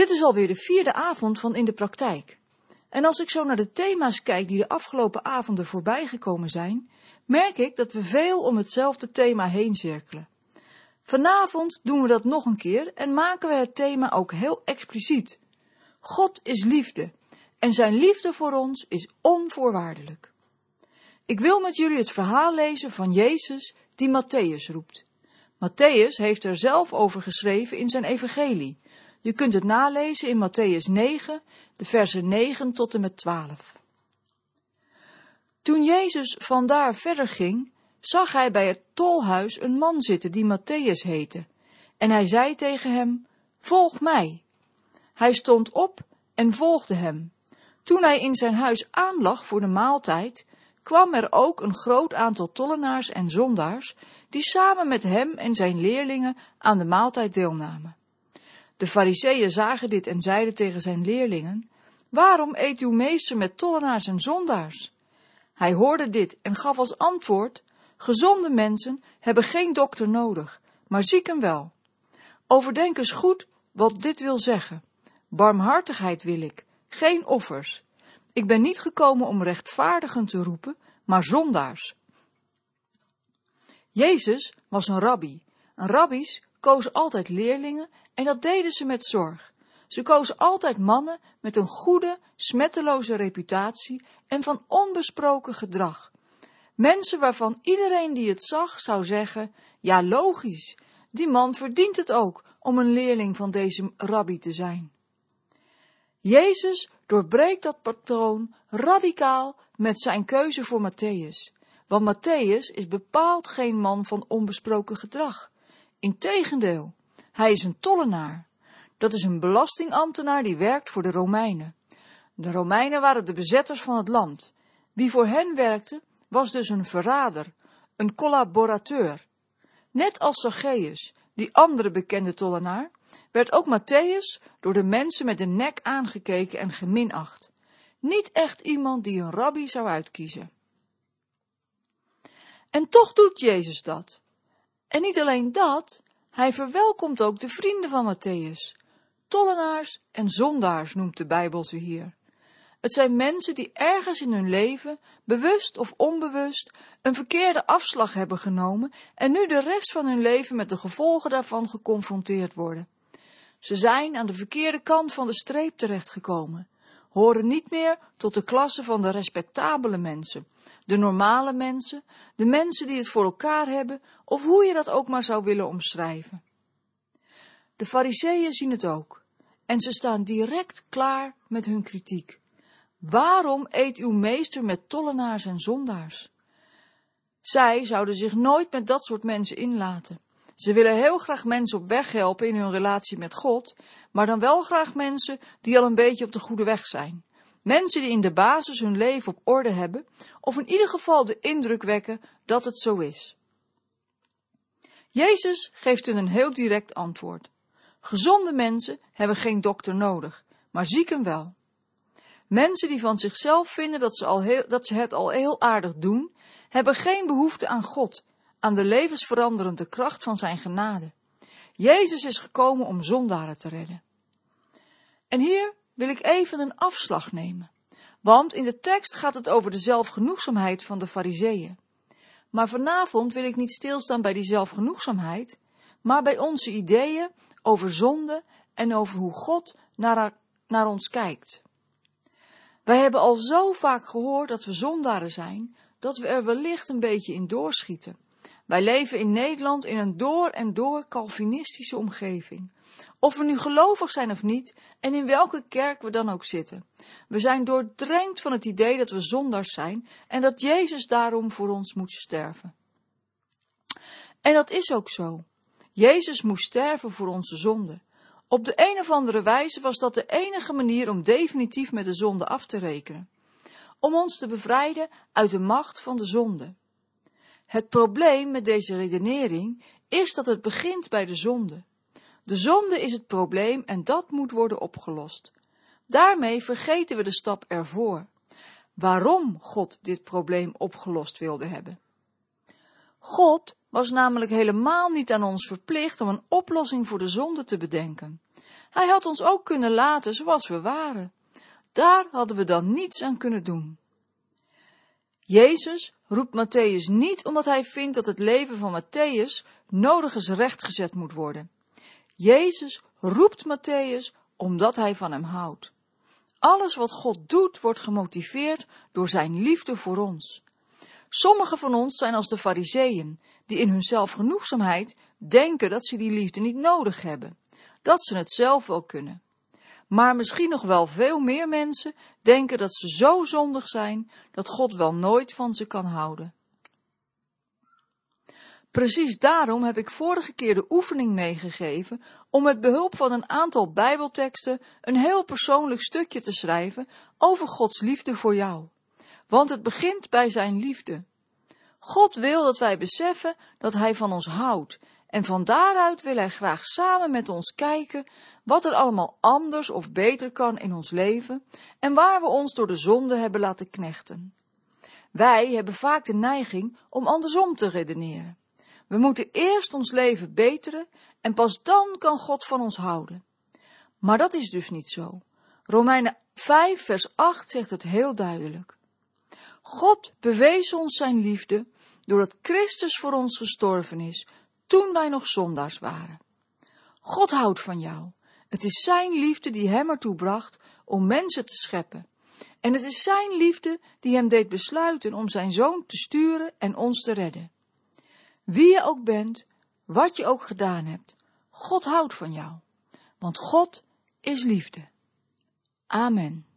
Dit is alweer de vierde avond van In de Praktijk. En als ik zo naar de thema's kijk die de afgelopen avonden voorbij gekomen zijn, merk ik dat we veel om hetzelfde thema heen cirkelen. Vanavond doen we dat nog een keer en maken we het thema ook heel expliciet. God is liefde en zijn liefde voor ons is onvoorwaardelijk. Ik wil met jullie het verhaal lezen van Jezus die Matthäus roept. Matthäus heeft er zelf over geschreven in zijn evangelie. Je kunt het nalezen in Matthäus 9, de versen 9 tot en met 12. Toen Jezus vandaar verder ging, zag hij bij het tolhuis een man zitten die Matthäus heette. En hij zei tegen hem, volg mij. Hij stond op en volgde hem. Toen hij in zijn huis aanlag voor de maaltijd, kwam er ook een groot aantal tollenaars en zondaars, die samen met hem en zijn leerlingen aan de maaltijd deelnamen. De fariseeën zagen dit en zeiden tegen zijn leerlingen, waarom eet uw meester met tollenaars en zondaars? Hij hoorde dit en gaf als antwoord, gezonde mensen hebben geen dokter nodig, maar zieken wel. Overdenk eens goed wat dit wil zeggen. Barmhartigheid wil ik, geen offers. Ik ben niet gekomen om rechtvaardigen te roepen, maar zondaars. Jezus was een rabbi. En rabbies kozen altijd leerlingen en dat deden ze met zorg. Ze kozen altijd mannen met een goede, smetteloze reputatie en van onbesproken gedrag. Mensen waarvan iedereen die het zag zou zeggen, ja logisch, die man verdient het ook om een leerling van deze rabbi te zijn. Jezus doorbreekt dat patroon radicaal met zijn keuze voor Matthäus. Want Matthäus is bepaald geen man van onbesproken gedrag. Integendeel, hij is een tollenaar. Dat is een belastingambtenaar die werkt voor de Romeinen. De Romeinen waren de bezetters van het land. Wie voor hen werkte, was dus een verrader, een collaborateur. Net als Zacchaeus, die andere bekende tollenaar, werd ook Matthäus door de mensen met de nek aangekeken en geminacht. Niet echt iemand die een rabbi zou uitkiezen. En toch doet Jezus dat. En niet alleen dat, hij verwelkomt ook de vrienden van Matthäus. Tollenaars en zondaars noemt de Bijbel ze hier. Het zijn mensen die ergens in hun leven, bewust of onbewust, een verkeerde afslag hebben genomen en nu de rest van hun leven met de gevolgen daarvan geconfronteerd worden. Ze zijn aan de verkeerde kant van de streep terechtgekomen, horen niet meer tot de klasse van de respectabele mensen, de normale mensen, de mensen die het voor elkaar hebben, of hoe je dat ook maar zou willen omschrijven. De fariseeën zien het ook, en ze staan direct klaar met hun kritiek. Waarom eet uw meester met tollenaars en zondaars? Zij zouden zich nooit met dat soort mensen inlaten. Ze willen heel graag mensen op weg helpen in hun relatie met God, maar dan wel graag mensen die al een beetje op de goede weg zijn. Mensen die in de basis hun leven op orde hebben, of in ieder geval de indruk wekken dat het zo is. Jezus geeft hun een heel direct antwoord. Gezonde mensen hebben geen dokter nodig, maar zieken wel. Mensen die van zichzelf vinden dat ze, al heel, dat ze het al heel aardig doen, hebben geen behoefte aan God, aan de levensveranderende kracht van zijn genade. Jezus is gekomen om zondaren te redden. En hier wil ik even een afslag nemen, want in de tekst gaat het over de zelfgenoegzaamheid van de fariseeën. Maar vanavond wil ik niet stilstaan bij die zelfgenoegzaamheid, maar bij onze ideeën over zonde en over hoe God naar, naar ons kijkt. Wij hebben al zo vaak gehoord dat we zondaren zijn, dat we er wellicht een beetje in doorschieten. Wij leven in Nederland in een door en door Calvinistische omgeving. Of we nu gelovig zijn of niet, en in welke kerk we dan ook zitten. We zijn doordrenkt van het idee dat we zondaars zijn en dat Jezus daarom voor ons moet sterven. En dat is ook zo. Jezus moest sterven voor onze zonde. Op de een of andere wijze was dat de enige manier om definitief met de zonde af te rekenen. Om ons te bevrijden uit de macht van de zonde. Het probleem met deze redenering is dat het begint bij de zonde. De zonde is het probleem en dat moet worden opgelost. Daarmee vergeten we de stap ervoor. Waarom God dit probleem opgelost wilde hebben. God was namelijk helemaal niet aan ons verplicht om een oplossing voor de zonde te bedenken. Hij had ons ook kunnen laten zoals we waren. Daar hadden we dan niets aan kunnen doen. Jezus roept Matthäus niet omdat hij vindt dat het leven van Matthäus nodig eens rechtgezet moet worden. Jezus roept Matthäus omdat hij van hem houdt. Alles wat God doet wordt gemotiveerd door zijn liefde voor ons. Sommigen van ons zijn als de fariseeën, die in hun zelfgenoegzaamheid denken dat ze die liefde niet nodig hebben, dat ze het zelf wel kunnen. Maar misschien nog wel veel meer mensen denken dat ze zo zondig zijn dat God wel nooit van ze kan houden. Precies daarom heb ik vorige keer de oefening meegegeven om met behulp van een aantal Bijbelteksten een heel persoonlijk stukje te schrijven over Gods liefde voor jou. Want het begint bij zijn liefde. God wil dat wij beseffen dat Hij van ons houdt en van daaruit wil Hij graag samen met ons kijken wat er allemaal anders of beter kan in ons leven en waar we ons door de zonde hebben laten knechten. Wij hebben vaak de neiging om andersom te redeneren. We moeten eerst ons leven beteren en pas dan kan God van ons houden. Maar dat is dus niet zo. Romeinen 5, vers 8 zegt het heel duidelijk. God bewees ons zijn liefde doordat Christus voor ons gestorven is toen wij nog zondaars waren. God houdt van jou. Het is zijn liefde die hem ertoe bracht om mensen te scheppen. En het is zijn liefde die hem deed besluiten om zijn zoon te sturen en ons te redden. Wie je ook bent, wat je ook gedaan hebt, God houdt van jou. Want God is liefde. Amen.